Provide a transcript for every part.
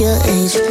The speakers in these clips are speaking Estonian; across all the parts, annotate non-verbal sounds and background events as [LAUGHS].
your age.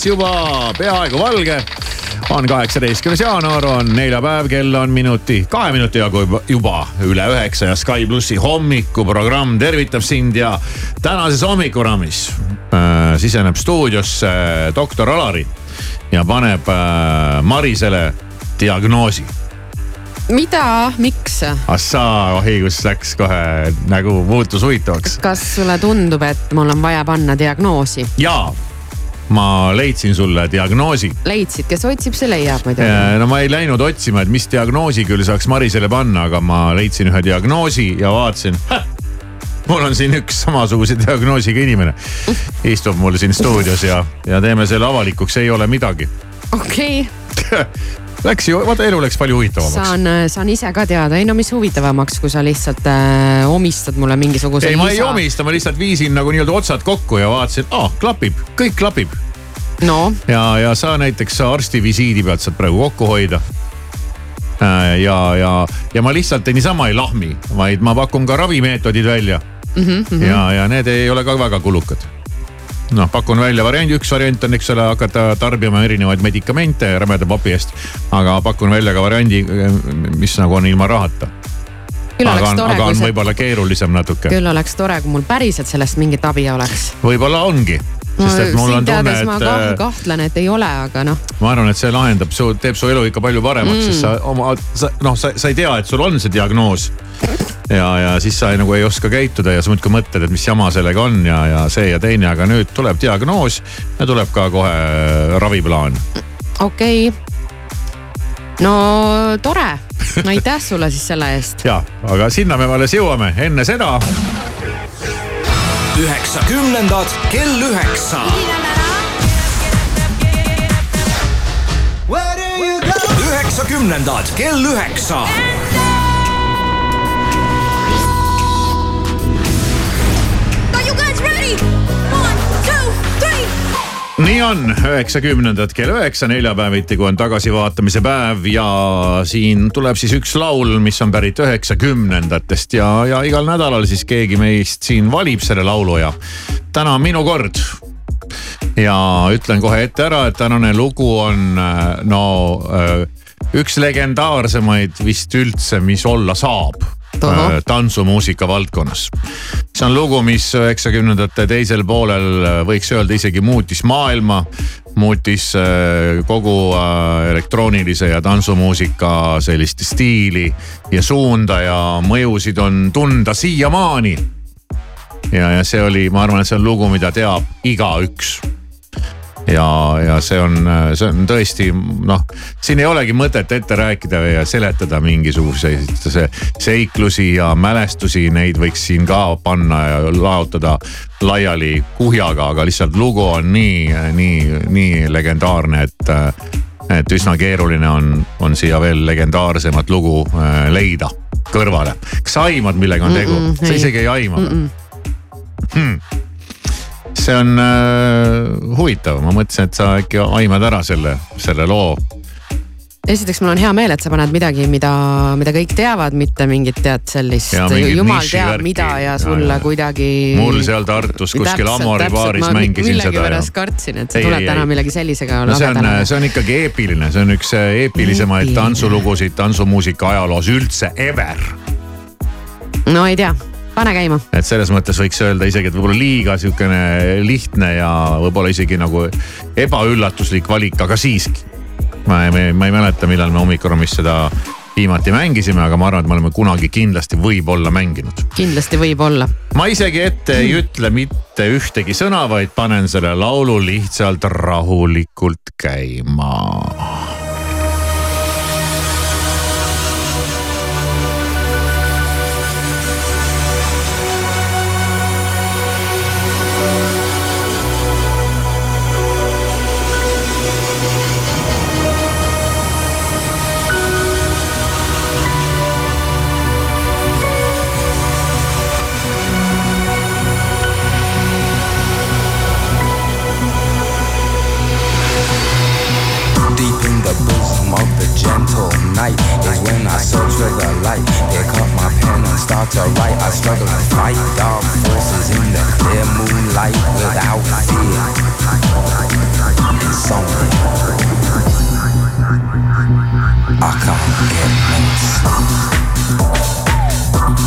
Väljas juba peaaegu valge on kaheksateistkümnes jaanuar, on neljapäev, kell on minuti, kahe minuti jagu juba- juba üle üheksa ja Sky plussi hommikuprogramm tervitab sind ja tänases hommikuprogrammis äh, siseneb stuudiosse doktor Alari ja paneb äh, Marisele diagnoosi. mida, miks? Assaa, ohi, kus läks kohe nägu muutus huvitavaks. kas sulle tundub, et mul on vaja panna diagnoosi? jaa, ma leidsin sulle diagnoosi leidsid, kes otsib, see leiab muidugi. Äh, no ma ei läinud otsima, et mis diagnoosi küll saaks Marisele panna, aga ma leidsin ühe diagnoosi ja vaatasin. mul on siin üks samasuguse diagnoosiga inimene, istub mul siin stuudios ja, ja teeme selle avalikuks, ei ole midagi. okei okay. [LAUGHS] Läks ju, vaata elu läks palju huvitavamaks. saan, saan ise ka teada, ei no mis huvitavamaks, kui sa lihtsalt äh, omistad mulle mingisuguse. ei, ma ei omista, ma lihtsalt viisin nagu nii-öelda otsad kokku ja vaatasin, aa klapib, kõik klapib no ja, ja sa näiteks arstivisiidi pealt saad praegu kokku hoida. ja, ja, ja ma lihtsalt niisama ei lahmi, vaid ma pakun ka ravimeetodid välja mm. -hmm. ja, ja need ei ole ka väga kulukad. noh, pakun välja variandi, üks variant on, eks ole, hakata tarbima erinevaid medikamente rämeda papi eest. aga pakun välja ka variandi, mis nagu on ilma rahata. küll aga oleks tore, aga on see, võib-olla keerulisem natuke. küll oleks tore, kui mul päriselt sellest mingit abi oleks. võib-olla ongi. sest et mul on tunne, ma et kah, äh, kahtlen, et ei ole, aga noh, ma arvan, et see lahendab su, teeb su elu ikka palju paremaks mm., sest sa oma, sa noh, sa, sa ei tea, et sul on see diagnoos. ja, ja siis sa ei, nagu ei oska käituda ja sa muudkui mõtled, et mis jama sellega on ja, ja see ja teine, aga nüüd tuleb diagnoos ja tuleb ka kohe raviplaan. okei okay.. no tore, aitäh sulle siis selle eest. ja, aga sinna me alles jõuame, enne seda üheksakümnendad kell üheksa. üheksakümnendad kell üheksa. Nii on, üheksakümnendad kell üheksa neljapäeviti, kui on tagasivaatamise päev ja siin tuleb siis üks laul, mis on pärit üheksakümnendatest ja, ja igal nädalal siis keegi meist siin valib selle laulu ja täna on minu kord. Ja ütlen kohe ette ära, et tänane lugu on äh, no äh, üks legendaarsemaid vist üldse, mis olla saab tantsumuusika valdkonnas. see on lugu, mis üheksakümnendate teisel poolel äh, võiks öelda isegi muutis maailma, muutis äh, kogu äh, elektroonilise ja tantsumuusika sellist stiili ja suunda ja mõjusid on tunda siiamaani ja, ja see oli, ma arvan, et see on lugu, mida teab igaüks. ja, ja see on, see on tõesti noh, siin ei olegi mõtet ette rääkida ja seletada mingisuguseid see, seiklusi ja mälestusi, neid võiks siin ka panna ja laotada laiali kuhjaga, aga lihtsalt lugu on nii, nii, nii legendaarne, et et üsna keeruline on, on siia veel legendaarsemat lugu äh, leida kõrvale. kas sa aimad, millega on tegu mm? -mm, sa isegi ei aima mm. -mm. Hmm. See on äh, huvitav, ma mõtlesin, et sa äkki aimad ära selle, selle loo esiteks mul on hea meel, et sa paned midagi, mida, mida kõik teavad, mitte mingit tead sellist, jumal teab mida ja sulle ja, ja. kuidagi. mul seal Tartus kuskil Amori baaris mängisin seda. millegipärast kartsin, et sa ei, tuled ei, täna millegi sellisega no,. see on, see on ikkagi eepiline, see on üks eepilisemaid tantsulugusid tantsumuusika ajaloos üldse ever. no ei tea pane käima. et selles mõttes võiks öelda isegi, et võib-olla liiga sihukene lihtne ja võib-olla isegi nagu ebaüllatuslik valik, aga siiski ma ei, ma ei mäleta, millal me hommikuruumis seda viimati mängisime, aga ma arvan, et me oleme kunagi kindlasti võib-olla mänginud. kindlasti võib-olla. ma isegi ette ei ütle mitte ühtegi sõna, vaid panen selle laulu lihtsalt rahulikult käima night is when I search for the light. Pick up my pen and start to write. I struggle to fight dark forces in the clear moonlight without fear. Insomnia. I can't get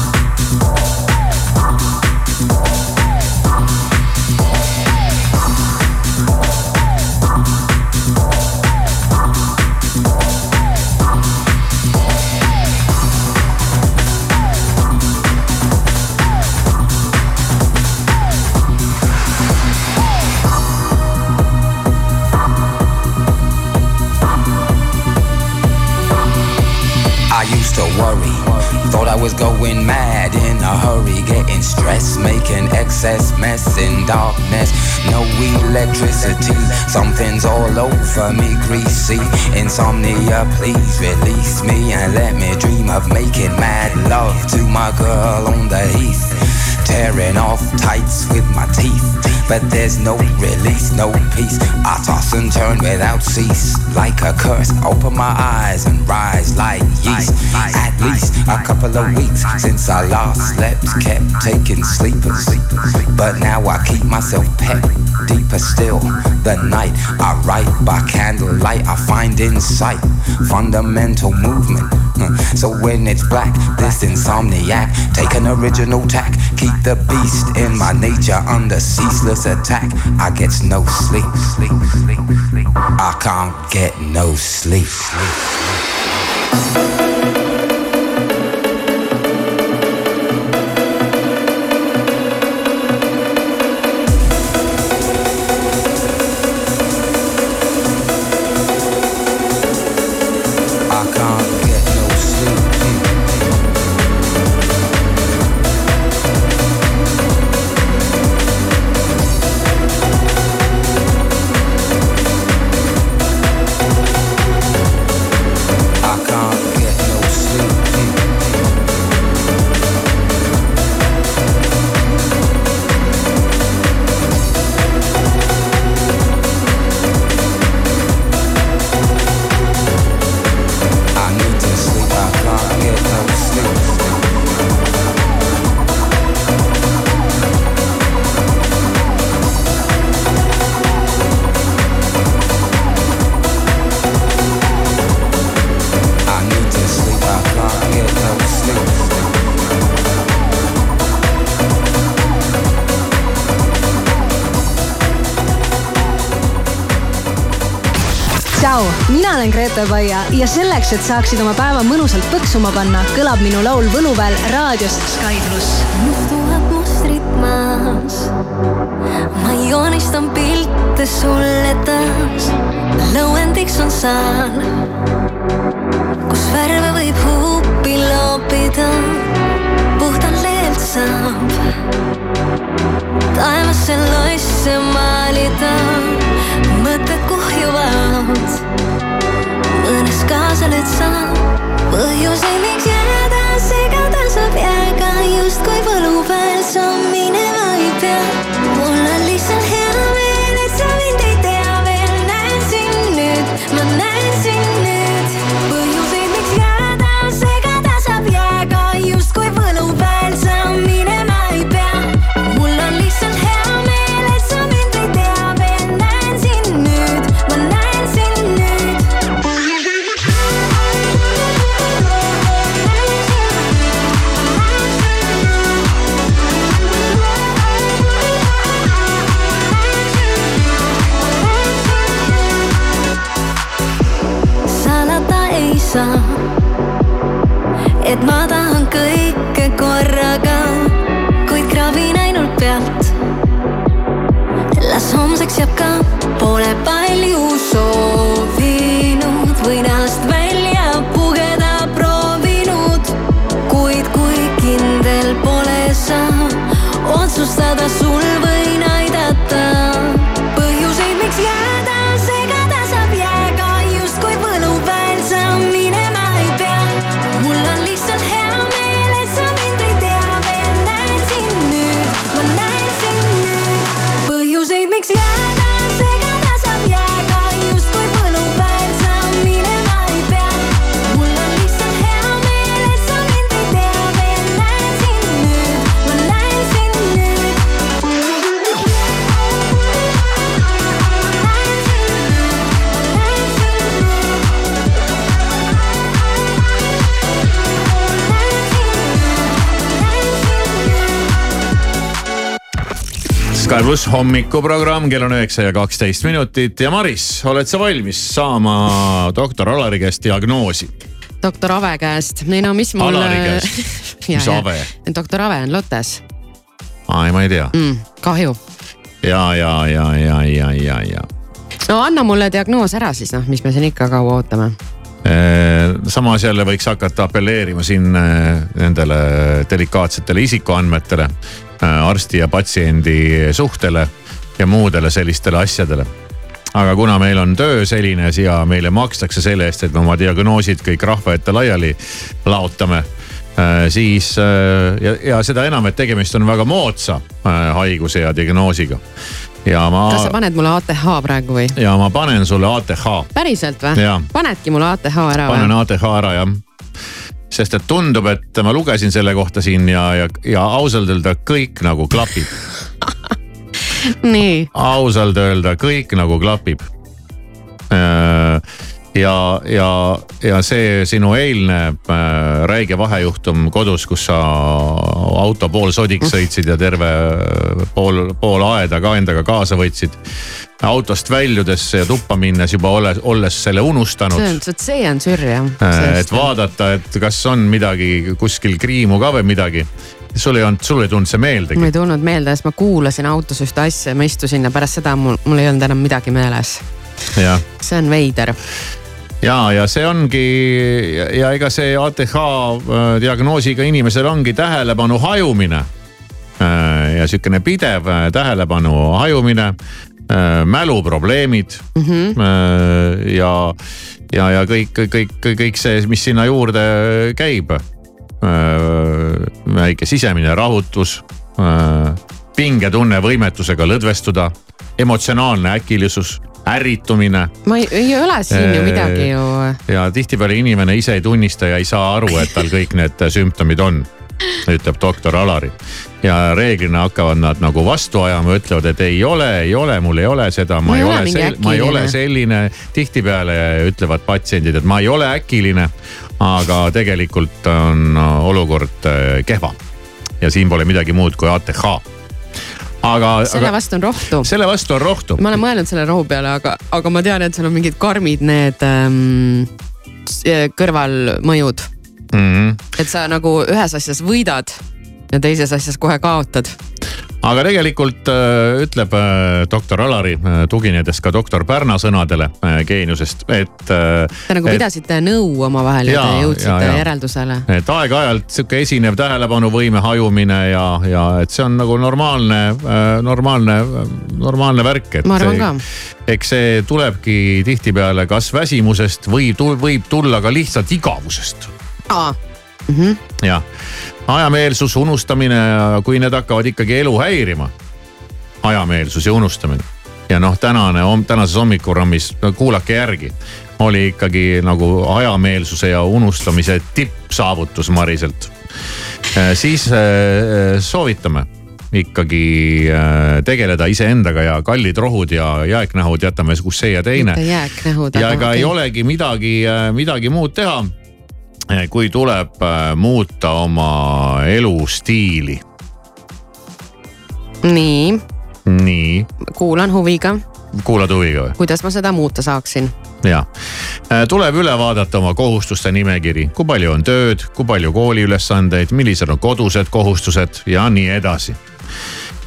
loose. to worry no I was going mad in a hurry, getting stressed, making excess mess in darkness. No electricity, something's all over me, greasy. Insomnia, please release me and let me dream of making mad love to my girl on the heath. Tearing off tights with my teeth but there's no release, no peace. I toss and turn without cease, like a curse. Open my eyes and rise like yeast. At least a couple of weeks since I last slept, kept taking sleepers. But now I keep myself pet deeper still. The night I write by candlelight, I find insight, fundamental movement. [LAUGHS] So when it's black, this insomniac, take an original tack, keep the beast in my nature under ceaseless attack. I get no sleep. I can't get no sleep. Paia ja selleks, et saaksid oma päeva mõnusalt põksuma panna, kõlab minu laul Võluväel raadios Sky pluss. muhtuvad mustrid maas. ma joonistan pilte sulle taas. lõuendiks on saan, kus värve võib huupi loopida. puhtalt leelt saab taevasse loisse maalida, mõtted kuhjuvad los kaasa saan. Põhjuseid, miks jääda segadus jääga justkui võluväel sammine ma ei pea, mul on lihtsalt tänaseks jääb ka, pole palju soovinud Sky pluss hommikuprogramm, kell on üheksa ja kaksteist minutit ja Maris, oled sa valmis saama doktor Alari käest diagnoosi? doktor Ave käest, ei no mis mul. Alari käest. [LAUGHS] mis Ave? doktor Ave on Lottes aa, ei ma ei tea mm,, kahju. ja, ja, ja, ja, ja, ja, ja. no anna mulle diagnoos ära siis noh, mis me siin ikka kaua ootame. samas jälle võiks hakata apelleerima siin eh, nendele delikaatsetele isikuandmetele, arsti ja patsiendi suhtele ja muudele sellistele asjadele aga kuna meil on töö selline ja meile makstakse selle eest, et me oma diagnoosid kõik rahva ette laiali laotame, siis ja, ja seda enam, et tegemist on väga moodsa haiguse ja diagnoosiga. ja ma. kas sa paned mulle ATH praegu või? ja ma panen sulle ATH. päriselt või? panedki mulle ATH ära või? panen ATH ära jah sest et tundub, et ma lugesin selle kohta siin ja, ja, ja ausalt öelda kõik nagu klapib [LAUGHS] nii. ausalt öelda kõik nagu klapib. ja, ja, ja see sinu eilne äh, räige vahejuhtum kodus, kus sa auto poolsodiks sõitsid ja terve pool, pool aeda ka endaga kaasa võtsid autost väljudes ja tuppa minnes juba olles, olles selle unustanud. see on, see on sürr jah. et vaadata, et kas on midagi kuskil kriimu ka või midagi sul ei olnud, sul ei tulnud see meeldegi? mul ei tulnud meelde, sest ma kuulasin autos ühte asja ja ma istusin ja pärast seda mul, mul ei olnud enam midagi meeles. see on veider ja, ja see ongi ja, ja ega see ATH diagnoosiga inimesel ongi tähelepanu hajumine. ja sihukene pidev tähelepanu hajumine, mäluprobleemid mm -hmm. ja, ja, ja kõik, kõik, kõik see, mis sinna juurde käib väike sisemine rahutus, pingetunne võimetusega lõdvestuda, emotsionaalne äkilisus, ärritumine. ma ei, ei ole siin ju midagi ju. ja tihtipeale inimene ise ei tunnista ja ei saa aru, et tal kõik need sümptomid on, ütleb doktor Alari. ja reeglina hakkavad nad nagu vastu ajama, ütlevad, et ei ole, ei ole, mul ei ole seda, ma ei ole, sel, ma ei ole selline. tihtipeale ütlevad patsiendid, et ma ei ole äkiline aga tegelikult on olukord kehva. ja siin pole midagi muud kui ATH aga. selle vastu on rohtu. selle vastu on rohtu. ma olen mõelnud selle rohu peale, aga, aga ma tean, et seal on mingid karmid need ähm, kõrvalmõjud mm. -hmm. et sa nagu ühes asjas võidad ja teises asjas kohe kaotad aga tegelikult äh, ütleb äh, doktor Alari äh,, tuginedes ka doktor Pärna sõnadele geeniusest, et. Te nagu et, pidasite nõu omavahel ja te jõudsite ja, ja. järeldusele. et aeg-ajalt sihuke esinev tähelepanuvõime hajumine ja, ja et see on nagu normaalne normaalne, normaalne värk, et. ma arvan ka. eks see tulebki tihtipeale kas väsimusest või võib tulla ka lihtsalt igavusest. aa mm -hmm. jah, ajameelsus, unustamine, kui need hakkavad ikkagi elu häirima. ajameelsus ja unustamine ja noh, tänane, tänases hommikuprogrammis kuulake järgi, oli ikkagi nagu ajameelsuse ja unustamise tippsaavutus Mariselt. siis äh, soovitame ikkagi äh, tegeleda iseendaga ja kallid rohud ja jääknähud jätame kus see ja teine. ja ega ei olegi midagi, midagi muud teha kui tuleb äh, muuta oma elustiili. nii. nii. kuulan huviga. kuulad huviga või? kuidas ma seda muuta saaksin? ja, tuleb üle vaadata oma kohustuste nimekiri, kui palju on tööd, kui palju kooliülesandeid, millised on kodused kohustused ja nii edasi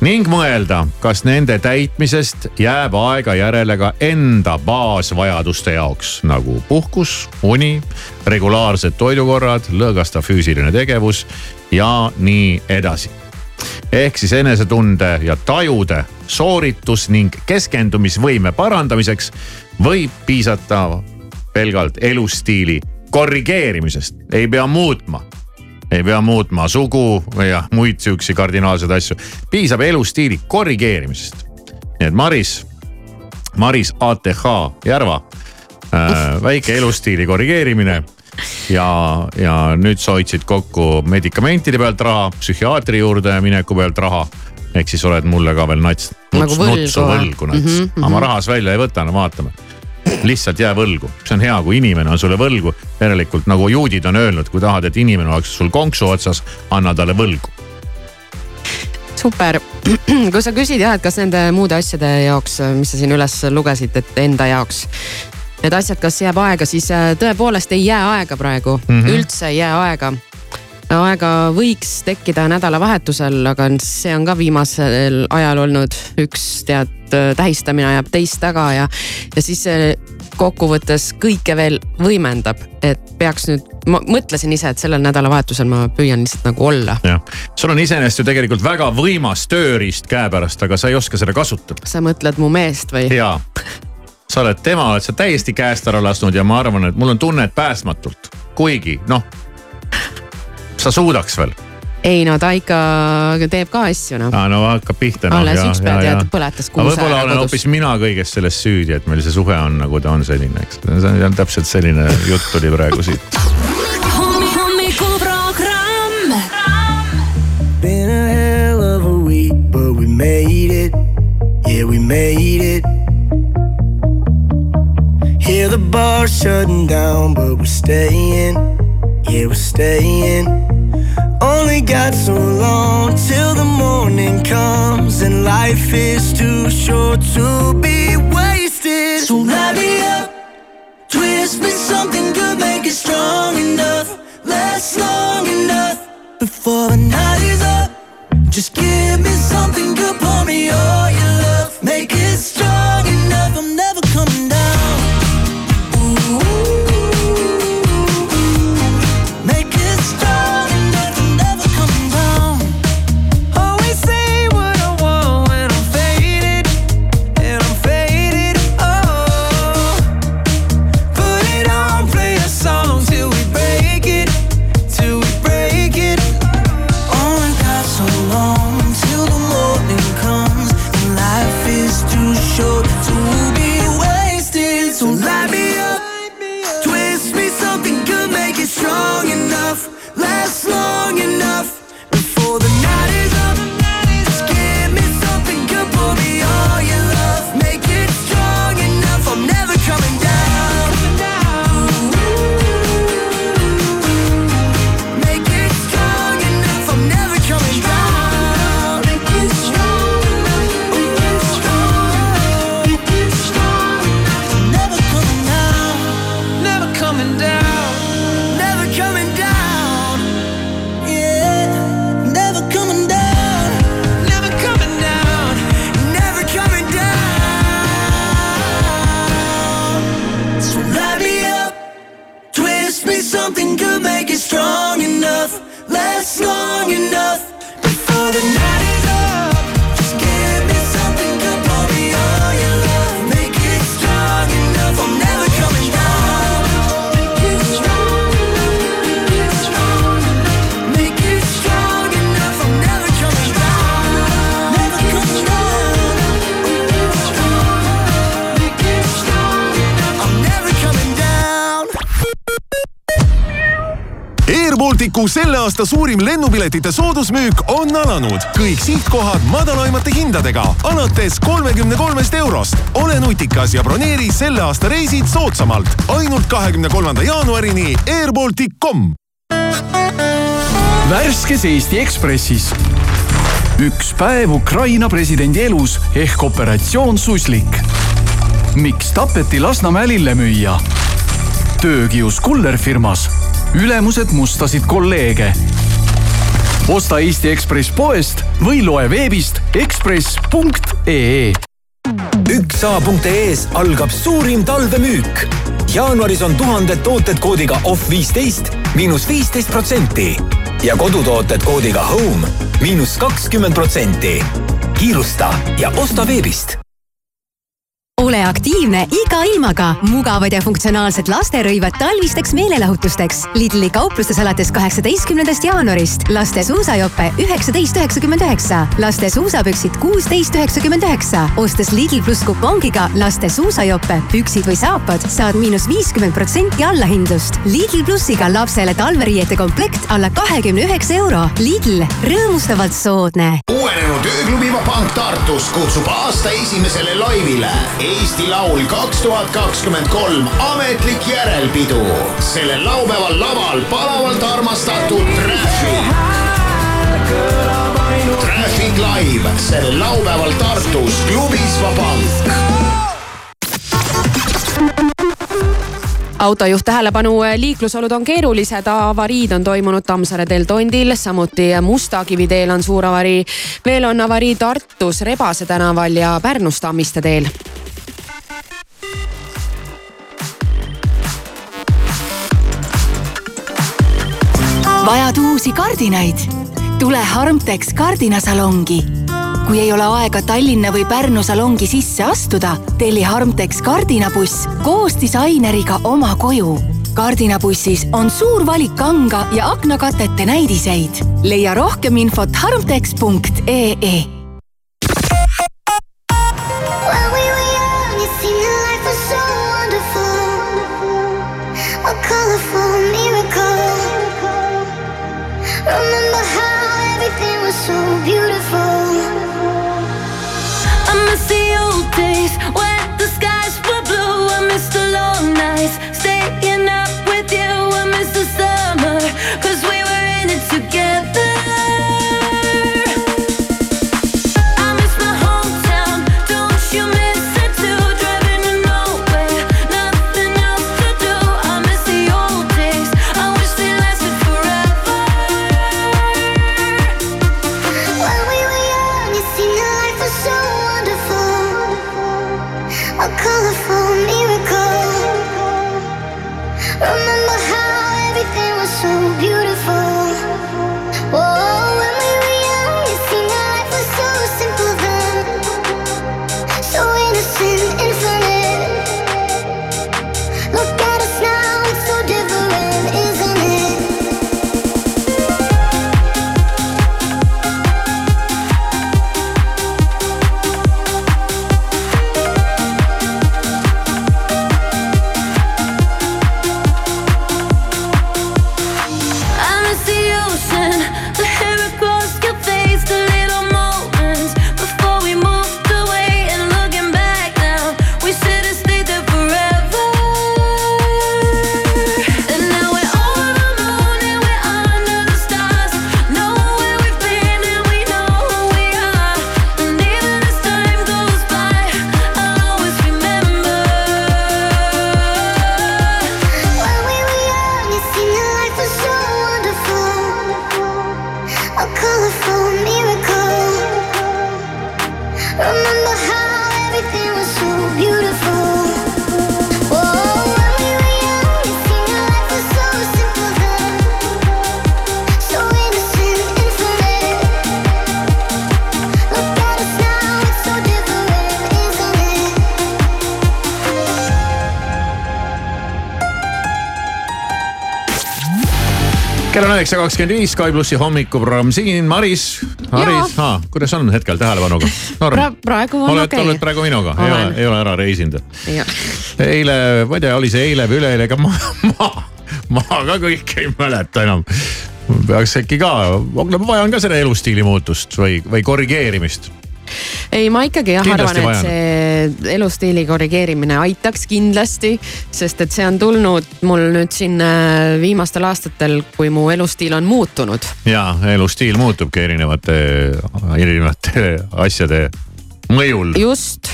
ning mõelda, kas nende täitmisest jääb aega järele ka enda baasvajaduste jaoks nagu puhkus, uni, regulaarsed toidukorrad, lõõgastav füüsiline tegevus ja nii edasi. ehk siis enesetunde ja tajude sooritus ning keskendumisvõime parandamiseks võib piisata pelgalt elustiili korrigeerimisest, ei pea muutma ei pea muutma sugu ja muid sihukesi kardinaalseid asju. piisab elustiili korrigeerimisest. nii et Maris, Maris ATH Järva äh,, väike elustiili korrigeerimine ja, ja nüüd sa hoidsid kokku medikamentide pealt raha, psühhiaatri juurde mineku pealt raha. ehk siis oled mulle ka veel nats, nuts, nagu nutsu võlgu nats mm, -hmm, aga ma rahas välja ei võta, no vaatame lihtsalt jää võlgu, see on hea, kui inimene on sulle võlgu. järelikult nagu juudid on öelnud, kui tahad, et inimene oleks sul konksu otsas, anna talle võlgu. super, [CLEARS THROAT] kui sa küsid jah, et kas nende muude asjade jaoks, mis sa siin üles lugesid, et enda jaoks need asjad, kas jääb aega, siis äh, tõepoolest ei jää aega praegu mm, -hmm. üldse ei jää aega aega võiks tekkida nädalavahetusel, aga see on ka viimasel ajal olnud üks tead tähistamine ajab teist taga ja, ja siis see kokkuvõttes kõike veel võimendab, et peaks nüüd, ma mõtlesin ise, et sellel nädalavahetusel ma püüan lihtsalt nagu olla. jah, sul on iseenesest ju tegelikult väga võimas tööriist käepärast, aga sa ei oska seda kasutada. sa mõtled mu meest või? jaa, sa oled tema, oled sa täiesti käest ära lasknud ja ma arvan, et mul on tunne, et päästmatult, kuigi noh sa suudaks veel? ei no ta ikka teeb ka asju noh. aa no hakkab pihta no,. alles üks päev tead põletas kuuse ära kodus. võib-olla olen hoopis mina kõiges selles süüdi, et meil see suhe on nagu ta on selline, eks. see on täpselt selline jutt tuli praegu siit. hommikuprogramm. Been a hell of a week but we made it. Yeah we made it. Hear the bar shutting down but we're staying. Yeah, we're staying. Only got so long till the morning comes, and life is too short to be wasted. So light me up, twist me something good, make it strong enough, last long enough before the night is up. Just give me something good, pour me all your love, make it strong aasta suurim lennupiletite soodusmüük on alanud. kõik sihtkohad madalaimate hindadega, alates kolmekümne kolmest eurost. ole nutikas ja broneeri selle aasta reisid soodsamalt. ainult kahekümne kolmanda jaanuarini airbaltic.com. värskes Eesti Ekspressis üks päev Ukraina presidendi elus ehk operatsioon Suslik. miks tapeti Lasnamäe lillemüüja? töökius kullerfirmas ülemused mustasid kolleege. osta Eesti Ekspress poest või loe veebist ekspress.ee üksa.ee-s algab suurim talvemüük. jaanuaris on tuhanded tooted koodiga off viisteist, miinus viisteist protsenti ja kodutooted koodiga home miinus kakskümmend protsenti. kiirusta ja osta veebist ole aktiivne iga ilmaga. mugavad ja funktsionaalsed lasterõivad talvisteks meelelahutusteks. Lidli kauplustes alates kaheksateistkümnendast jaanuarist. laste suusajope üheksateist üheksakümmend üheksa, laste suusapüksid kuusteist üheksakümmend üheksa. ostes Lidl pluss kupongiga laste suusajope, püksid või saapad, saad miinus viiskümmend protsenti allahindlust. Lidl plussiga lapsele talveriiete komplekt alla kahekümne üheksa euro. Lidl, rõõmustavalt soodne. uuenenud ööklubi Pank Tartus kutsub aasta esimesele laivile Eesti Laul kaks tuhat kakskümmend kolm ametlik järelpidu. sellel laupäeval laval palavalt armastatud Traffic. Traffic Live sellel laupäeval Tartus klubis Vabank autojuht tähelepanu, liiklusolud on keerulised, avariid on toimunud Tammsaare teel Tondil, samuti Mustakivi teel on suur avarii. veel on avarii Tartus Rebase tänaval ja Pärnus Tammiste teel vajad uusi kardinaid? tule Harmtex kardinasalongi. kui ei ole aega Tallinna või Pärnu salongi sisse astuda, telli Harmtex kardinabuss koos disaineriga oma koju. kardinabussis on suur valik kanga ja aknakatete näidiseid. leia rohkem infot harmtex.ee üheksa kakskümmend viis, Sky plussi hommikuprogramm siin, Maris. Maris, kuidas on hetkel tähelepanuga? pra? praegu on okei oled praegu minuga, ei ole, ei ole ära reisinud? Eile, ma ei tea, oli see eile või üleeile, ega ma, ma, ma ka kõike ei mäleta enam. peaks äkki ka, vajan ka selle elustiili muutust või, või korrigeerimist ei, ma ikkagi jah arvan, et see elustiili korrigeerimine aitaks kindlasti, sest et see on tulnud mul nüüd siin äh, viimastel aastatel, kui mu elustiil on muutunud. ja elustiil muutubki erinevate, erinevate asjade mõjul. just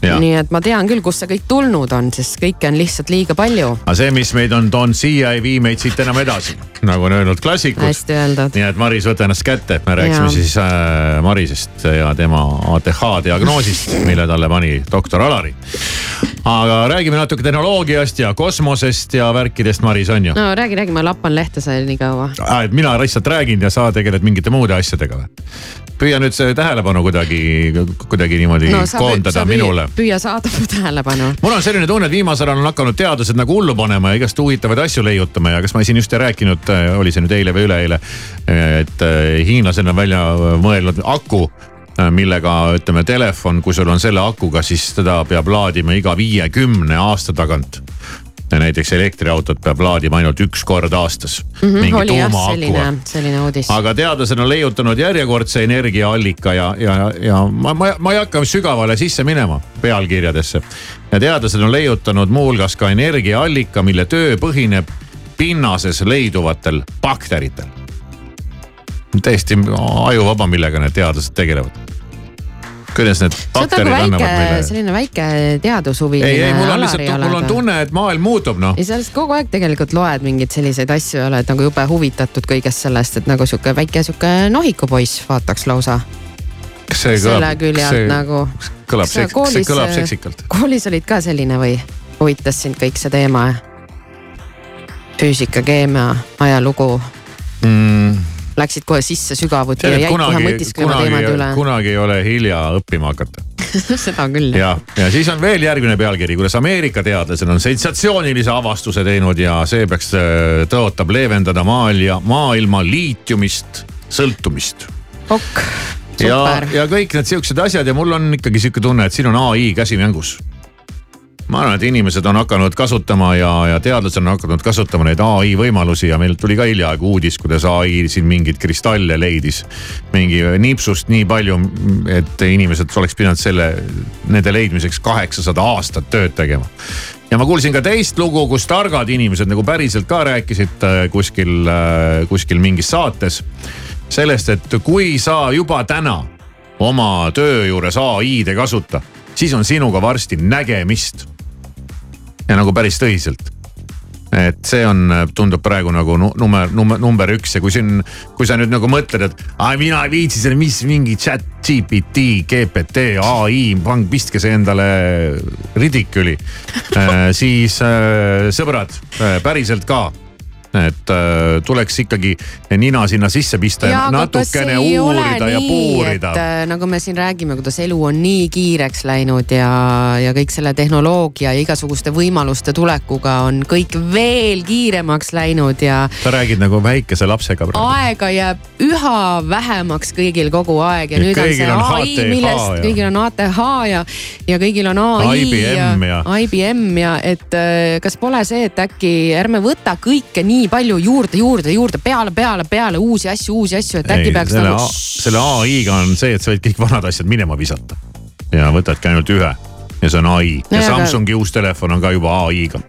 nii et ma tean küll, kust see kõik tulnud on, sest kõike on lihtsalt liiga palju. aga see, mis meid on toonud siia, ei vii meid siit enam edasi, nagu on öelnud klassikud. hästi öeldud. nii et Maris, võta ennast kätte, me rääkisime ja. siis äh, Marisest ja tema ATH diagnoosist, mille talle pani doktor Alari. aga räägime natuke tehnoloogiast ja kosmosest ja värkidest, Maris on ju? no räägi, räägi, ma lappan lehte seal nii kaua. et mina lihtsalt räägin ja sa tegeled mingite muude asjadega või? Püüa nüüd see tähelepanu kuidagi, kuidagi niimoodi no, koondada püüa, minule. püüa saada mu tähelepanu. mul on selline tunne, et viimasel ajal on hakanud teadlased nagu hullu panema ja igast huvitavaid asju leiutama ja kas ma siin just ei rääkinud, oli see nüüd eile või üleeile, et äh, hiinlased on välja mõelnud aku millega ütleme telefon, kui sul on selle akuga, siis teda peab laadima iga viiekümne aasta tagant näiteks elektriautot peab laadima ainult üks kord aastas mm. -hmm, jah selline, selline uudis. aga teadlased on leiutanud järjekordse energiaallika ja, ja, ja ma, ma, ma ei hakka sügavale sisse minema pealkirjadesse. ja teadlased on leiutanud muuhulgas ka energiaallika, mille töö põhineb pinnases leiduvatel bakteritel. täiesti ajuvaba, millega need teadlased tegelevad kuidas need bakterid nagu annavad meile. selline väike teadushuvi. ei, ei mul on lihtsalt, mul on tunne, et maailm muutub noh. ja sellest kogu aeg tegelikult loed mingeid selliseid asju ja oled nagu jube huvitatud kõigest sellest, et nagu sihuke väike sihuke nohikupoiss vaataks lausa. kas see kõlab? selle külje alt nagu. kõlab, see kõlab seksikalt. koolis olid ka selline või huvitas sind kõik see teema? füüsika, keemia, ajalugu mm.? Läksid kohe sisse sügavuti ja jäid kohe mõtisklema teemade üle. kunagi ei ole hilja õppima hakata [LAUGHS] seda küll. ja, ja siis on veel järgmine pealkiri, kuidas Ameerika teadlased on sensatsioonilise avastuse teinud ja see peaks, äh, tõotab leevendada maailma, maailma liitiumist sõltumist. ok, super. ja, ja kõik need siuksed asjad ja mul on ikkagi sihuke tunne, et siin on ai käsi mängus ma arvan, et inimesed on hakanud kasutama ja, ja teadlased on hakanud kasutama neid ai võimalusi ja meil tuli ka hiljaaegu uudis, kuidas ai siin mingeid kristalle leidis. mingi nipsust nii palju, et inimesed oleks pidanud selle, nende leidmiseks kaheksasada aastat tööd tegema ja ma kuulsin ka teist lugu, kus targad inimesed nagu päriselt ka rääkisid äh, kuskil, äh, kuskil mingis saates. sellest, et kui sa juba täna oma töö juures ai-d ei kasuta, siis on sinuga varsti nägemist ja nagu päris tõsiselt et see on, tundub praegu nagu number, number, number üks ja kui siin, kui sa nüüd nagu mõtled, et aa mina ei viitsi selle, mis mingi chat GPT, GPT, ai, pang, pistke see endale ridiculi [LAUGHS] äh,. siis äh, sõbrad äh,, päriselt ka et äh, tuleks ikkagi nina sinna sisse pista ja, ja natukene uurida ja puurida. Äh, nagu me siin räägime, kuidas elu on nii kiireks läinud ja, ja kõik selle tehnoloogia ja igasuguste võimaluste tulekuga on kõik veel kiiremaks läinud ja. sa räägid nagu väikese lapsega praegu. aega jääb üha vähemaks kõigil kogu aeg ja, ja nüüd on see on ai, millest ja. kõigil on ATH ja, ja kõigil on ai IBM ja, ja IBM ja et äh, kas pole see, et äkki ärme võta kõike nii nii palju juurde, juurde, juurde, peale, peale, peale uusi asju, uusi asju, et äkki peaks selle nagu. selle ai-ga on see, et sa võid kõik vanad asjad minema visata ja võtadki ainult ühe ja see on ai ja, ja Samsungi aga... uus telefon on ka juba ai-ga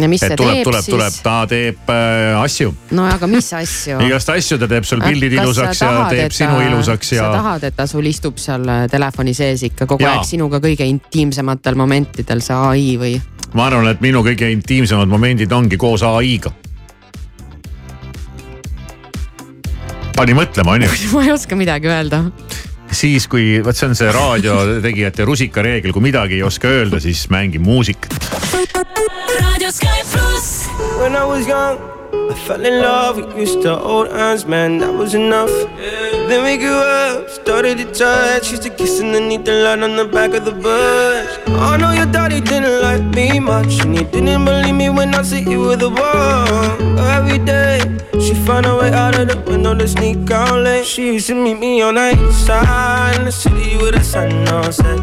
ja mis see tuleb, teeb tuleb, siis? tuleb, ta teeb äh, asju. no aga mis asju igast asju, ta teeb sul pildid ilusaks ja teeb ta, sinu ilusaks ja. sa tahad, et ta sul istub seal äh, telefoni sees ikka kogu ja. aeg sinuga kõige intiimsematel momentidel, see ai või? ma arvan, et minu kõige intiimsemad momendid ongi koos ai-ga pani mõtlema, onju. [LAUGHS] ma ei oska midagi öelda siis, kui vot see on see raadiotegijate rusikareegel, kui midagi ei oska öelda, siis mängi muusikat. raadio Sky pluss. When I was young I fell in love, we used to hold hands, man, that was enough. Yeah. Then we grew up, started to touch, used to kiss underneath the light on the back of the bus. I know your daddy didn't like me much, and he didn't believe me when I said you were the one. Every day, she found a way out of the window to sneak out late. She used to meet me on the east side in the city with the sun on set.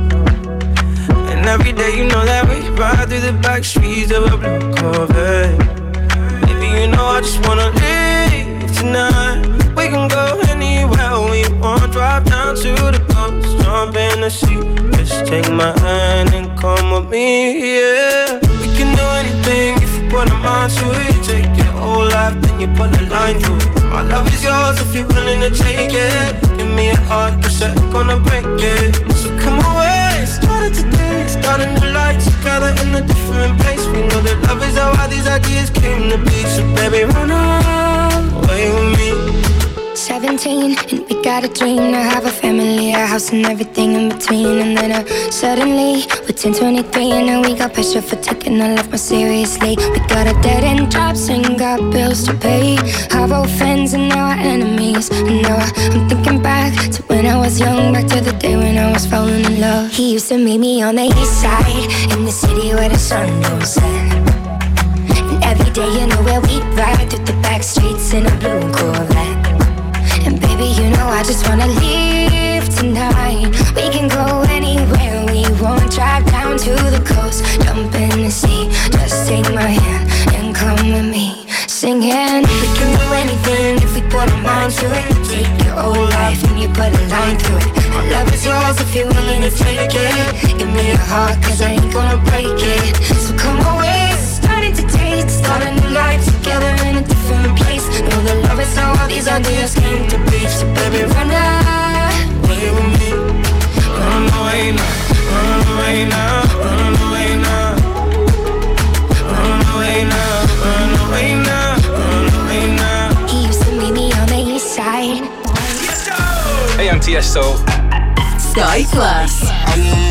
And every day, you know that we ride through the back streets of a blue Corvette you know I just wanna leave tonight. We can go anywhere we want. Drive down to the coast, jump in the sea. Just take my hand and come with me, yeah. We can do anything if you put a mind to it. Take your whole life, then you put a line through it. My love is yours if you're willing to take it. Give me a heart, cause I'm gonna break it. So come away, start it today out in the lights Together in a different place. We know that love is how all these ideas came to be. So baby, run away with me. 17 and we got a dream to have a family, a house and everything in between. And then uh, suddenly we're 10, 23 and now we got pressure for taking our life more seriously. We got a dead end jobs and got bills to pay. Our old friends and now our enemies. And now I, I'm thinking back to when I was young, back to the day when I was falling in love. He used to meet me on the east side in the city where the sun don't set. And every day, you know where we ride through the back streets in a blue Corvette. I just wanna leave tonight. We can go anywhere we want. Drive down to the coast, jump in the sea. Just take my hand and come with me. Singing, we can do anything if we put our mind to it. Take your whole life and you put a line through it. My love is yours if you're willing to take it. Give me your heart, cause I ain't gonna break it. So come away, starting to taste. Start a new life together in a is how all ideas came to be. So baby, run away with me. Run away now, run away now, run away now. Run away now, run away now, run away now. He used to meet me on the east side. Hey, I'm Tiesto. Sky Plus.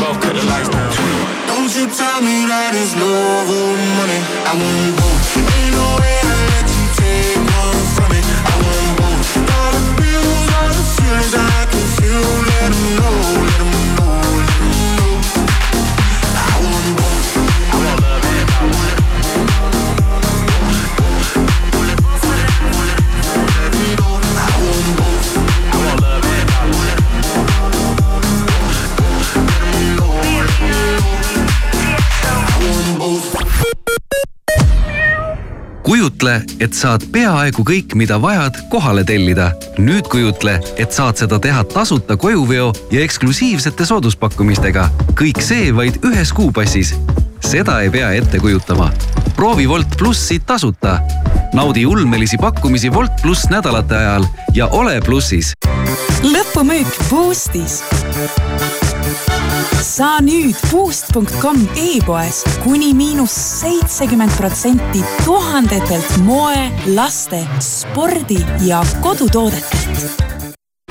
Both, cut the lights down. Don't you tell me that it's love or money. I want both. Ain't no way I let you take one from me. I want both. Dollar bills are the feelings I can feel. Let know, et saad peaaegu kõik, mida vajad, kohale tellida. nüüd kujutle, et saad seda teha tasuta kojuveo ja eksklusiivsete sooduspakkumistega. kõik see vaid ühes kuupassis. seda ei pea ette kujutama. proovi Wolt plussi tasuta. naudi ulmelisi pakkumisi Wolt pluss nädalate ajal ja ole plussis. lõpumüük Boostis saa nüüd puust.com e-poest kuni miinus seitsekümmend protsenti tuhandetelt moe, laste, spordi ja kodutoodetelt.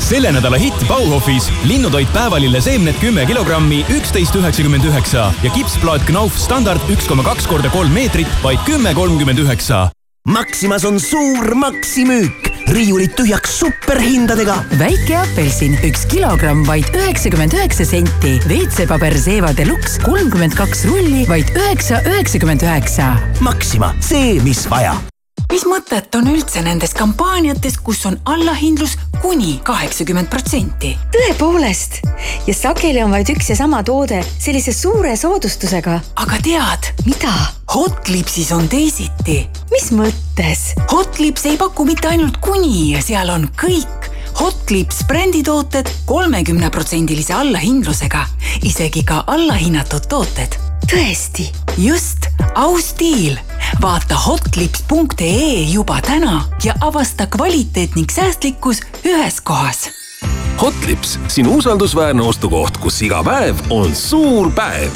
Selle nädala hitt Bauhofis. Linnutoit päevalille seemned kümme kilogrammi, üksteist üheksakümmend üheksa. Ja kipsplaat Knauf standard üks koma kaks korda kolm meetrit, vaid kümme kolmkümmend üheksa. Maximas on suur maksimüük riiulid tühjaks superhindadega. väike apelsin, üks kilogramm, vaid üheksakümmend üheksa senti. WC-paber Zeeva Deluxe kolmkümmend kaks rulli, vaid üheksa, üheksakümmend üheksa. Maxima, see, mis vaja mis mõtet on üldse nendes kampaaniates, kus on allahindlus kuni kaheksakümmend protsenti? tõepoolest ja sageli on vaid üks ja sama toode sellise suure soodustusega. aga tead? mida? Hotlipsis on teisiti. mis mõttes? Hotlips ei paku mitte ainult kuni, seal on kõik Hotlips brändi tooted kolmekümneprotsendilise allahindlusega, isegi ka allahinnatud tooted tõesti, just austiil. vaata hotlips.ee juba täna ja avasta kvaliteet ning säästlikkus ühes kohas. Hotlips, sinu usaldusväärne ostukoht, kus iga päev on suur päev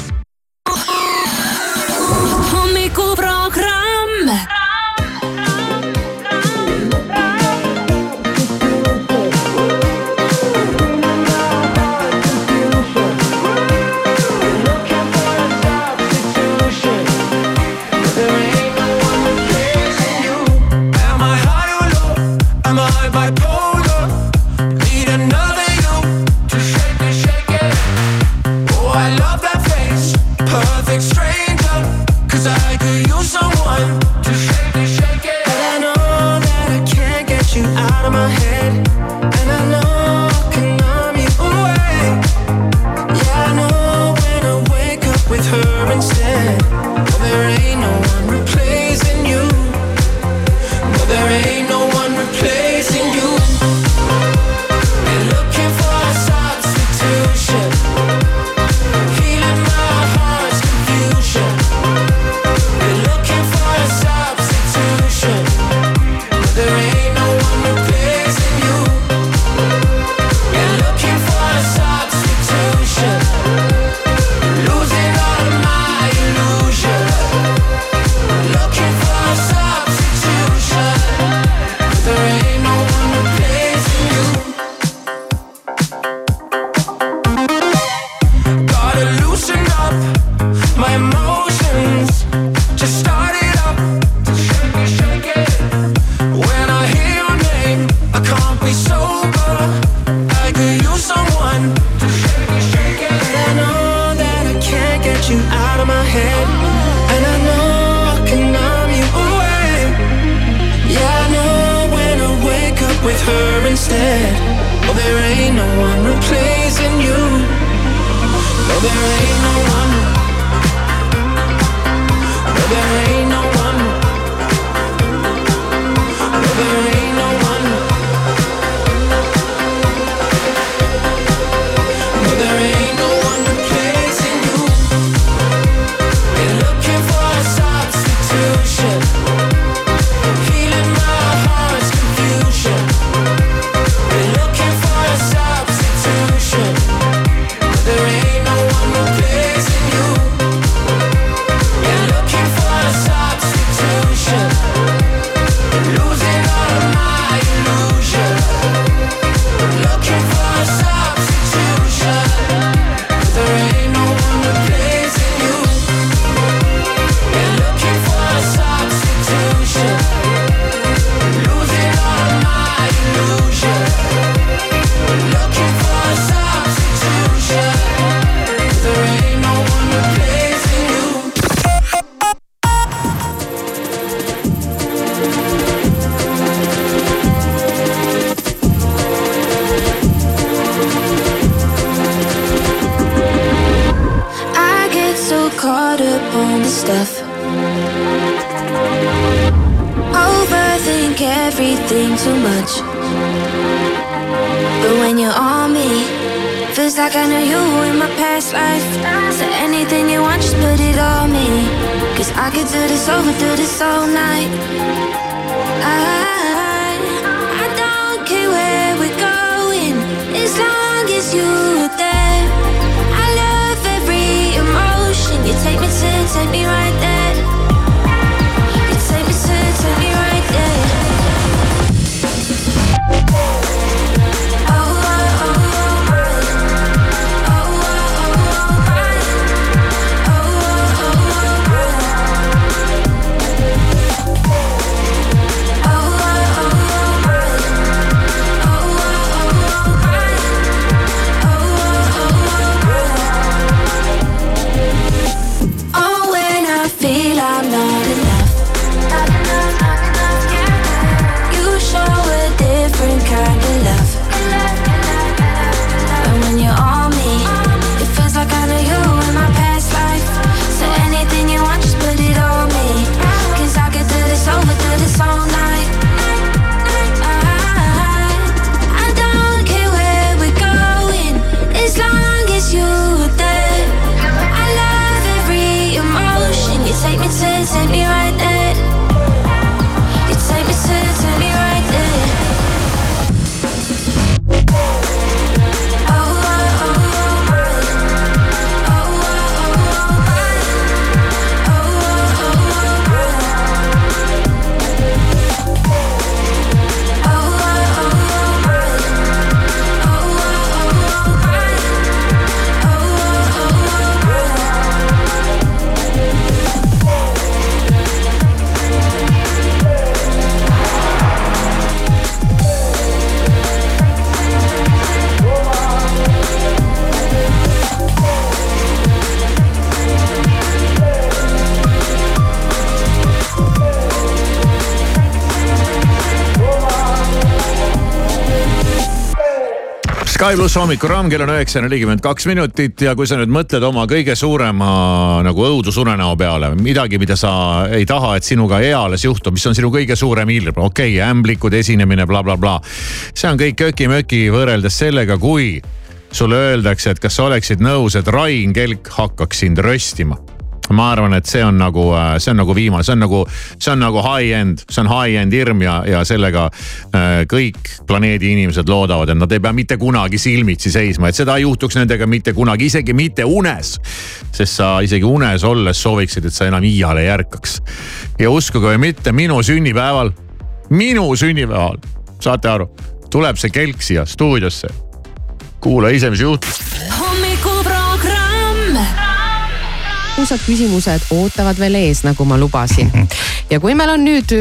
Sky pluss hommikuraam, kell on üheksa ja nelikümmend kaks minutit ja kui sa nüüd mõtled oma kõige suurema nagu õudusunenäo peale, midagi, mida sa ei taha, et sinuga eales juhtub, mis on sinu kõige suurem ilm, okei okay,, ämblikud, esinemine bla, bla, blablabla. see on kõik köki-möki võrreldes sellega, kui sulle öeldakse, et kas sa oleksid nõus, et Rain Kelk hakkaks sind röstima ma arvan, et see on nagu, see on nagu viimane, see on nagu, see on nagu high-end, see on high-end hirm ja, ja sellega äh, kõik planeedi inimesed loodavad, et nad ei pea mitte kunagi silmitsi seisma, et seda ei juhtuks nendega mitte kunagi, isegi mitte unes. sest sa isegi unes olles sooviksid, et sa enam iiale ei ärkaks. ja uskuge või mitte, minu sünnipäeval, minu sünnipäeval, saate aru, tuleb see kelk siia stuudiosse. kuula ise, mis juhtub. Ausad küsimused ootavad veel ees, nagu ma lubasin. [LAUGHS] ja kui meil on nüüd.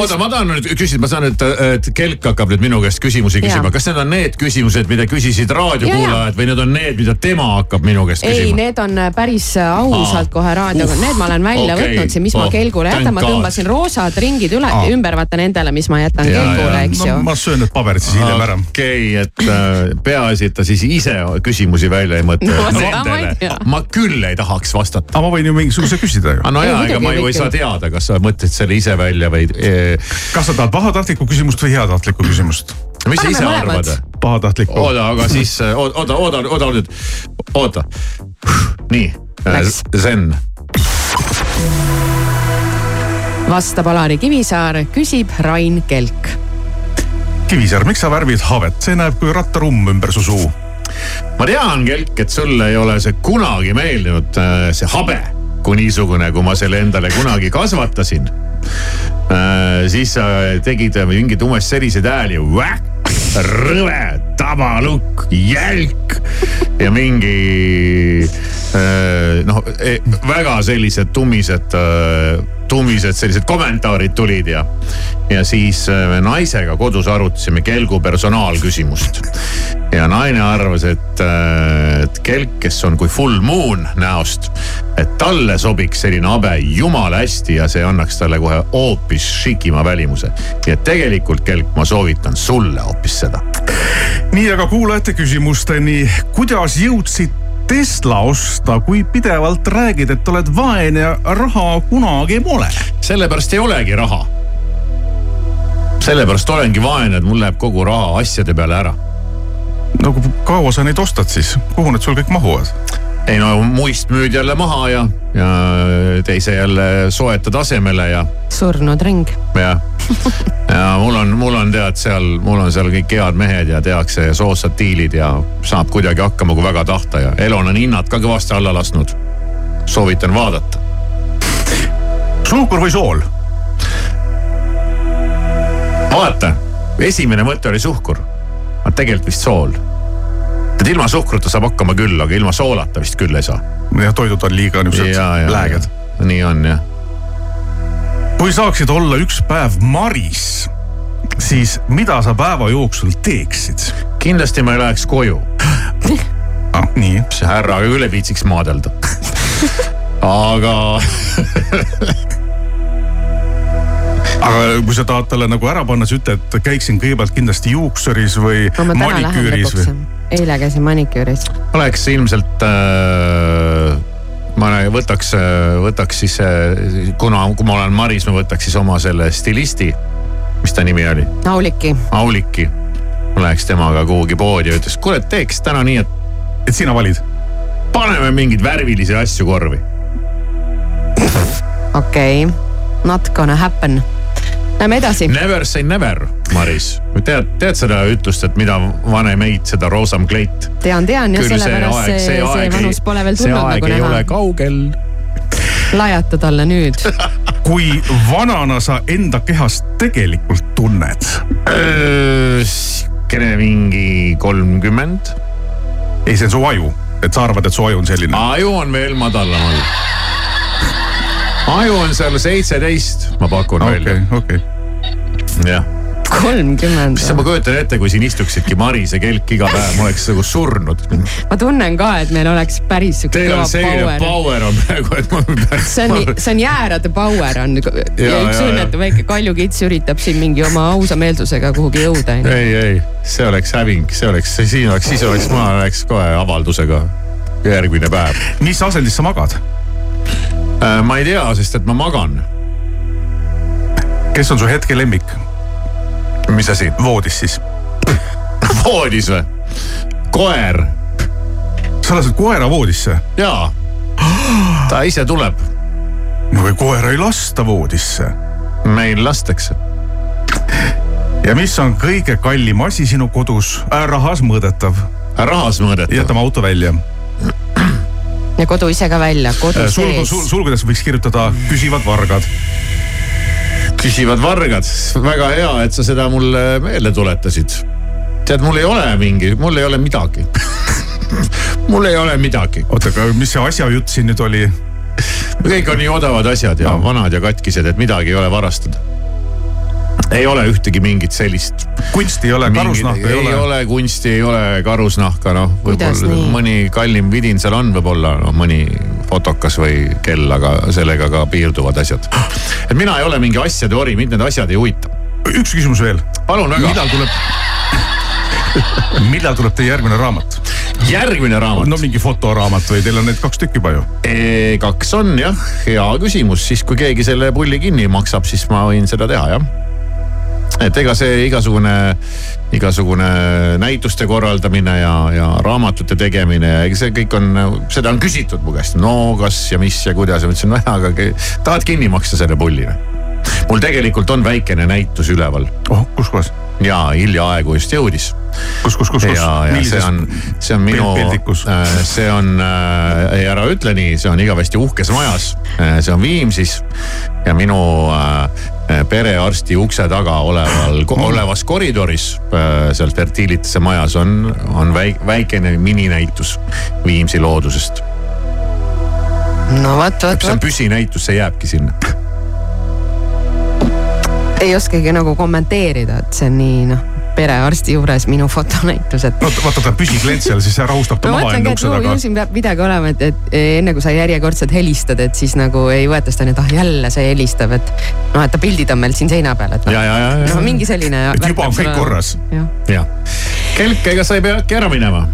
oota, ma tahan nüüd küsida, ma saan, et, et Kelk hakkab nüüd minu käest küsimusi küsima, kas need on need küsimused, mida küsisid raadiokuulajad või need on need, mida tema hakkab minu käest ei, küsima? need on päris ausalt kohe raadioga need ma olen välja okay. võtnud siin, mis ma Oh, kelgule jätan, ma tõmbasin roosad ringid üle Aa. ümber, vaata nendele, mis ma jätan Ja, kelgule, eks ju. ma söön need paberid siis hiljem ära. okei okay,, et äh, peaasi, et ta siis ise küsimusi välja ei mõtle [LAUGHS] No seda ma ei ma küll ei tahaks vastata. aga ma võin ju mingisuguse küsida ju. no Ei, ja, ega ma ju ei saa teada, kas sa mõtlesid selle ise välja või eh, kas sa tahad pahatahtlikku küsimust või heatahtlikku küsimust? mis sa ise arvad? pahatahtlikku. oota, aga siis [LAUGHS] äh, oota, oota, oota nüüd, oota. nii. Zen, vastab Alari Kivisaar, küsib Rain Kelk. Kivisäär, miks sa värvid havet, see näeb kui rattarumm ümber su suu. ma tean, Kelk, et sulle ei ole see kunagi meeldinud, see habe kui niisugune, kui ma selle endale kunagi kasvatasin. siis sa tegid mingeid umbes selliseid hääli, rõve, tabalukk, jälk ja mingi äh, noh, väga sellised tummised, tummised sellised kommentaarid tulid ja, ja siis äh, me naisega kodus arutasime kelgu personaalküsimust ja naine arvas, et, et kelk, kes on kui full moon näost, et talle sobiks selline habe jumala hästi ja see annaks talle kohe hoopis šikima välimuse. nii et tegelikult kelk, ma soovitan sulle hoopis seda. nii, aga kuulajate küsimusteni, kuidas jõudsid Tesla osta, kui pidevalt räägid, et oled vaene ja raha kunagi pole? sellepärast ei olegi raha. sellepärast olengi vaene, et mul läheb kogu raha asjade peale ära. no kaua sa neid ostad siis, kuhu need sul kõik mahuvad? Ei no muist müüd jälle maha ja, ja teise jälle soetad asemele ja surnud ring. jah, ja mul on, mul on tead seal, mul on seal kõik head mehed ja tehakse soodsad diilid ja saab kuidagi hakkama, kui väga tahta ja Elon on hinnad ka kõvasti alla lasknud. soovitan vaadata. suhkur või sool? vaata, esimene mõte oli suhkur, aga tegelikult vist sool. Et ilma suhkruta saab hakkama küll, aga ilma soolata vist küll ei saa. jah, toidud on liiga niisugused lääged. nii on jah. kui saaksid olla üks päev Maris, siis mida sa päeva jooksul teeksid? kindlasti ma ei läheks koju. [GASPS] ah,. nii. see härraga küll ei viitsiks maadelda. aga [LAUGHS] aga kui sa tahad talle nagu ära panna, siis ütle, et käiksin kõigepealt kindlasti juuksuris või lähen maniküüris või., eile käisin maniküüris. oleks ilmselt äh,, ma võtaks, võtaks siis, kuna, kui ma olen Maris, ma võtaks siis oma selle stilisti, mis ta nimi oli, Auliki. Auliki. ma läheks temaga kuhugi poodi ja ütleks, kuule, teeks täna nii, et. et sina valid? paneme mingeid värvilisi asju korvi. okei okay., not gonna happen. Lähme edasi. Never say never, Maris. tead, tead seda ütlust, et mida vanem eit, seda roosam kleit. tean, tean ja sellepärast see, see, see vanus pole veel tulnud nagu see aeg ei ole näha. kaugel. lajata talle nüüd. [LAUGHS] kui vanana sa enda kehast tegelikult tunned? sihukene mingi kolmkümmend. ei, see on su aju, et sa arvad, et su aju on selline? aju on veel madalamal. aju on seal seitseteist, ma pakun okei välja,. okei. jah. Kolmkümmend mis ma kujutan ette, kui siin istuksidki Maris ja Kelk iga päev, ma oleks nagu surnud. ma tunnen ka, et meil oleks päris sihuke Teil kõva on selline power. power on praegu, et ma. [LAUGHS] see on, see on jäärade power on ja, Ja, üks õnnetu väike kaljukits üritab siin mingi oma ausa meelsusega kuhugi jõuda. ei, ei, see oleks häving, see oleks, siin oleks, siis oleks, ma oleks kohe avaldusega järgmine päev. mis asendis sa magad? ma ei tea, sest et ma magan. kes on su hetke lemmik? Mis asi? voodis siis. [LAUGHS] voodis või? koer. sa lased koera voodisse? jaa, ta ise tuleb. no või koera ei lasta voodisse. meil lastakse. ja mis on kõige kallim asi sinu kodus äh,? rahas mõõdetav. rahas mõõdetav? jätame auto välja. ja kodu ise ka välja, kodu sulgu, sees. sulgudes võiks kirjutada küsivad vargad. Küsivad vargad, väga hea, et sa seda mulle meelde tuletasid. tead, mul ei ole mingi, mul ei ole midagi. [LAUGHS] mul ei ole midagi. oota, aga mis see asjajutt siin nüüd oli? kõik on nii odavad asjad ja no. vanad ja katkised, et midagi ei ole varastada. ei ole ühtegi mingit sellist. kunsti ei ole, karusnahka ei ole. ei ole kunsti, ei ole karusnahka, noh, mõni kallim vidin seal on, võib-olla noh, mõni fotokas või kell, aga sellega ka piirduvad asjad. et mina ei ole mingi asjade ori, mind need asjad ei huvita. üks küsimus veel. palun väga. millal tuleb, millal tuleb teie järgmine raamat? järgmine raamat? no mingi fotoraamat või teil on neid kaks tükki juba ju? kaks on jah, hea küsimus, siis kui keegi selle pulli kinni maksab, siis ma võin seda teha jah et ega see igasugune, igasugune näituste korraldamine ja, ja raamatute tegemine ja ega see kõik on, seda on küsitud mu käest, no kas ja mis ja kuidas ja ma ütlesin, nojah, aga tahad kinni maksta selle pulli või? Mul tegelikult on väikene näitus üleval. oh, kus kohas? ja hiljaaegu just jõudis. kus, kus, kus, kus? ja, ja see on, see on minu peldikus?, see on äh,, ei ära ütle nii, see on igavesti uhkes majas. see on Viimsis ja minu äh, perearsti ukse taga oleval, olevas koridoris äh, seal Fertilitase majas on, on väik, väikene mininäitus Viimsi loodusest. no vot, vot, see on vot, püsinäitus, see jääbki sinna. Ei oskagi nagu kommenteerida, et see on nii noh, perearsti juures minu fotonäitus, et. vaata, vaata ta püsiklient seal, siis see rahustab ta ma maha et ukse taga ju. siin peab midagi olema, et, et enne kui sa järjekordselt helistad, et siis nagu ei võeta seda nüüd, ah jälle see helistab, et noh, et ta pildid on meil siin seina peal, et noh ja, ja, ja, ja no,. mingi selline. et juba on kõik korras. jah, Kelk, ega sa ei pea äkki ära minema?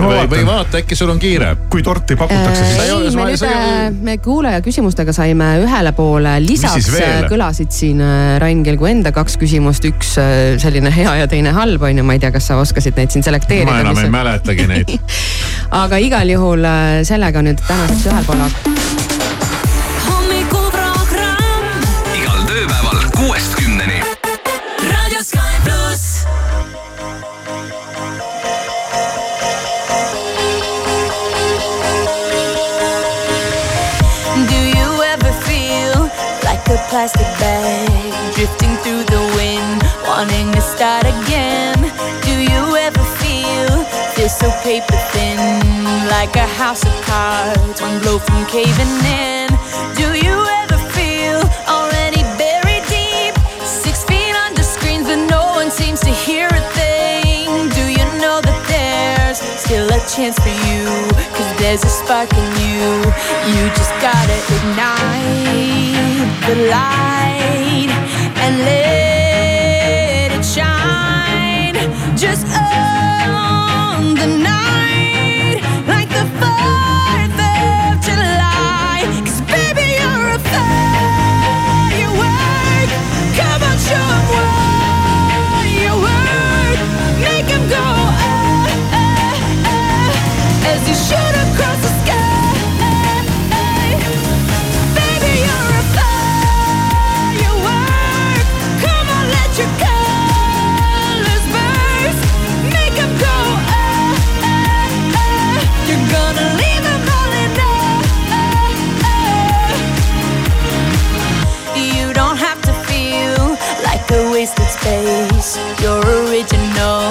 Või, või vaata, äkki sul on kiire. kui torti pakutakse, siis Sa ei me nüüd sa ei ole-, me kuulaja küsimustega saime ühele poole, lisaks siis veel? kõlasid siin äh, Rain Kelgu enda kaks küsimust, üks äh, selline hea ja teine halb on ju, ma ei tea, kas sa oskasid neid siin selekteerida. ma enam ei mäletagi neid. [LAUGHS] aga igal juhul äh, sellega nüüd tänaseks ühel pool hommikuprogramm plastic bag drifting through the wind, wanting to start again? Do you ever feel feel so paper thin, like a house of cards, one blow from caving in? Do you ever feel already buried deep, six feet under screens, but no one seems to hear a thing? Do you know that there's still a chance for you? There's a spark in you. You just gotta ignite the light and let it shine. Just on the night, like the 4th of July. Cause baby, you're a firework. Come on, show 'em what you work. Make 'em go, ah, ah, ah, as you shoot face. You're original,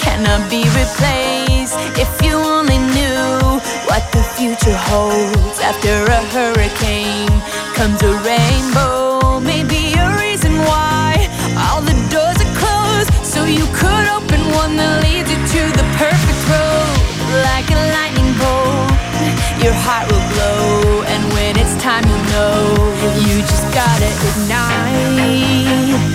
cannot be replaced. If you only knew what the future holds after a hurricane comes a rainbow. Maybe a reason why all the doors are closed, so you could open one that leads you to the perfect road. Like a lightning bolt, your heart will glow, and when it's time, you'll know you just gotta ignite.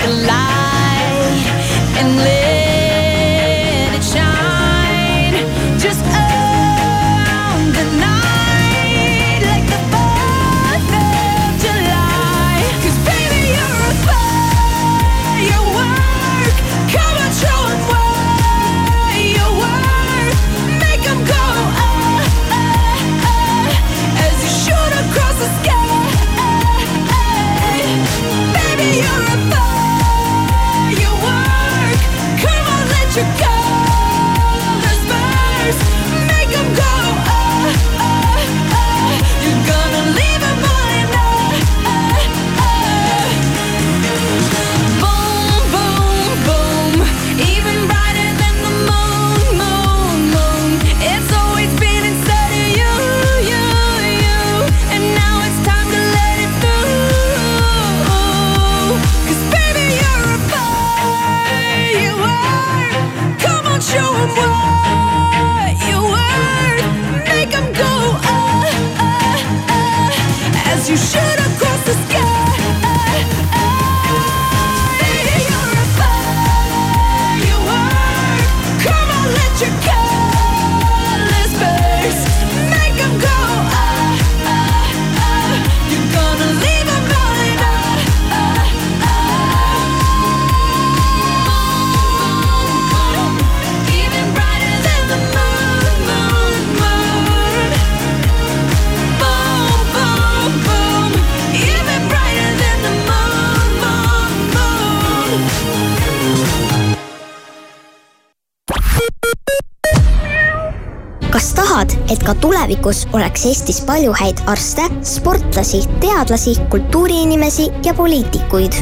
Tulevikus oleks Eestis palju häid arste, sportlasi, teadlasi, kultuuriinimesi ja poliitikuid?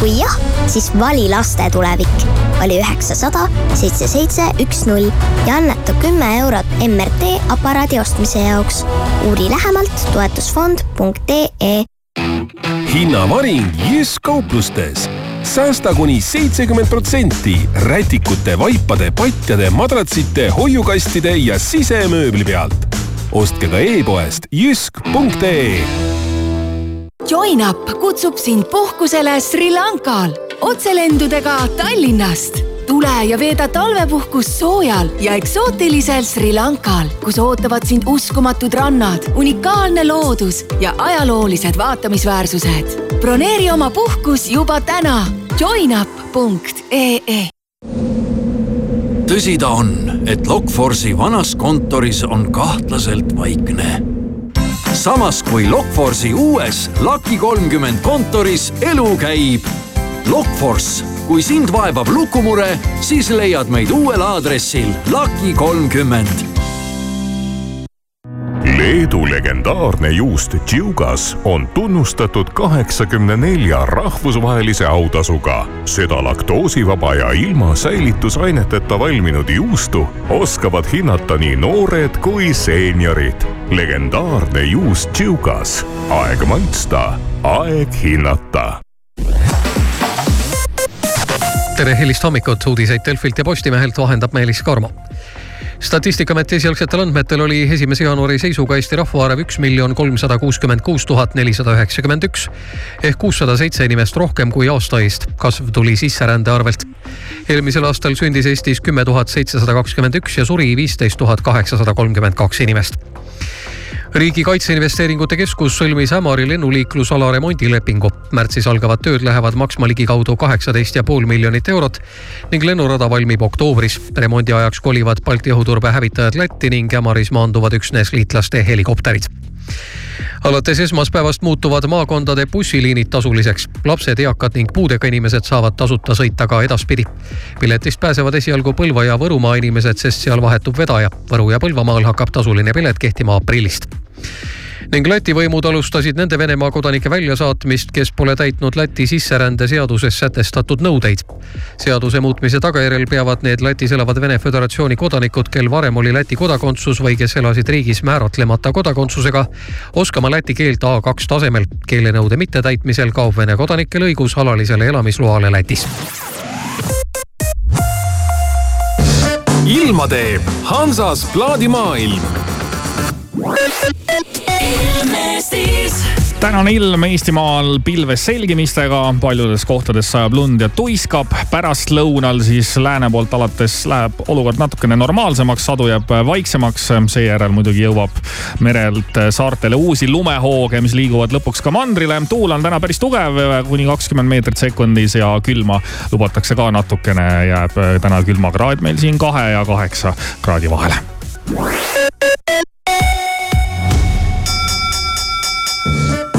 kui jah, siis vali laste tulevik. vali üheksasada seitse seitse üks null ja anneta kümme eurot MRT aparaadi ostmise jaoks. uuri lähemalt toetusfond.ee hinnavaring Jysk kauplustes. säästa kuni seitsekümmend protsenti rätikute, vaipade, patjade, madratsite, hoiukastide ja sisemööbli pealt. Ostke ka e-poest jysk.ee Join up kutsub sind puhkusele Sri Lankal otselendudega Tallinnast. tule ja veeda talvepuhkust soojal ja eksootilisel Sri Lankal, kus ootavad sind uskumatud rannad, unikaalne loodus ja ajaloolised vaatamisväärsused. broneeri oma puhkus juba täna joinup.ee tõsi ta on, et Lokforce'i vanas kontoris on kahtlaselt vaikne. samas kui Lokforce'i uues Lucky kolmkümmend kontoris elu käib. Lokforce, kui sind vaevab lukumure, siis leiad meid uuel aadressil Lucky kolmkümmend Leedu legendaarne juust Tšiugas on tunnustatud kaheksakümne nelja rahvusvahelise autasuga. seda laktoosivaba ja ilma säilitusaineteta valminud juustu oskavad hinnata nii noored kui seeniorid. legendaarne juust Tšiugas, aeg maitsta, aeg hinnata tere hilist hommikut, uudiseid Delfilt ja Postimehelt vahendab Meelis Karmo statistikaameti esialgsetel andmetel oli esimese jaanuari seisuga Eesti rahvaarv üks miljon kolmsada kuuskümmend kuus tuhat nelisada üheksakümmend üks ehk kuussada seitse inimest rohkem kui aasta eest. kasv tuli sisserände arvelt. eelmisel aastal sündis Eestis kümme tuhat seitsesada kakskümmend üks ja suri viisteist tuhat kaheksasada kolmkümmend kaks inimest riigi Kaitseinvesteeringute Keskus sõlmis Ämari lennuliiklusala remondilepingu. märtsis algavad tööd lähevad maksma ligikaudu kaheksateist ja pool miljonit eurot ning lennurada valmib oktoobris. remondi ajaks kolivad Balti õhuturbe hävitajad Lätti ning Ämaris maanduvad üksnes liitlaste helikopterid alates esmaspäevast muutuvad maakondade bussiliinid tasuliseks. lapsed, eakad ning puudega inimesed saavad tasuta sõita ka edaspidi. piletist pääsevad esialgu Põlva ja Võrumaa inimesed, sest seal vahetub vedaja. Võru ja Põlvamaal hakkab tasuline pilet kehtima aprillist ning Läti võimud alustasid nende Venemaa kodanike väljasaatmist, kes pole täitnud Läti sisserände seaduses sätestatud nõudeid. seaduse muutmise tagajärjel peavad need Lätis elavad Vene Föderatsiooni kodanikud, kel varem oli Läti kodakondsus või kes elasid riigis määratlemata kodakondsusega, oskama läti keelt A2 tasemel. keelenõude mittetäitmisel kaob Vene kodanikel õigus alalisele elamisloale Lätis ilma teeb Hansas plaadimaailm. Tänane ilm Eestimaal pilves selgimistega, paljudes kohtades sajab lund ja tuiskab. pärastlõunal siis lääne poolt alates läheb olukord natukene normaalsemaks, sadu jääb vaiksemaks. seejärel muidugi jõuab merelt saartele uusi lumehooge, mis liiguvad lõpuks ka mandrile. tuul on täna päris tugev, kuni kakskümmend meetrit sekundis ja külma lubatakse ka natukene. jääb täna külmakraad meil siin kahe ja kaheksa kraadi vahele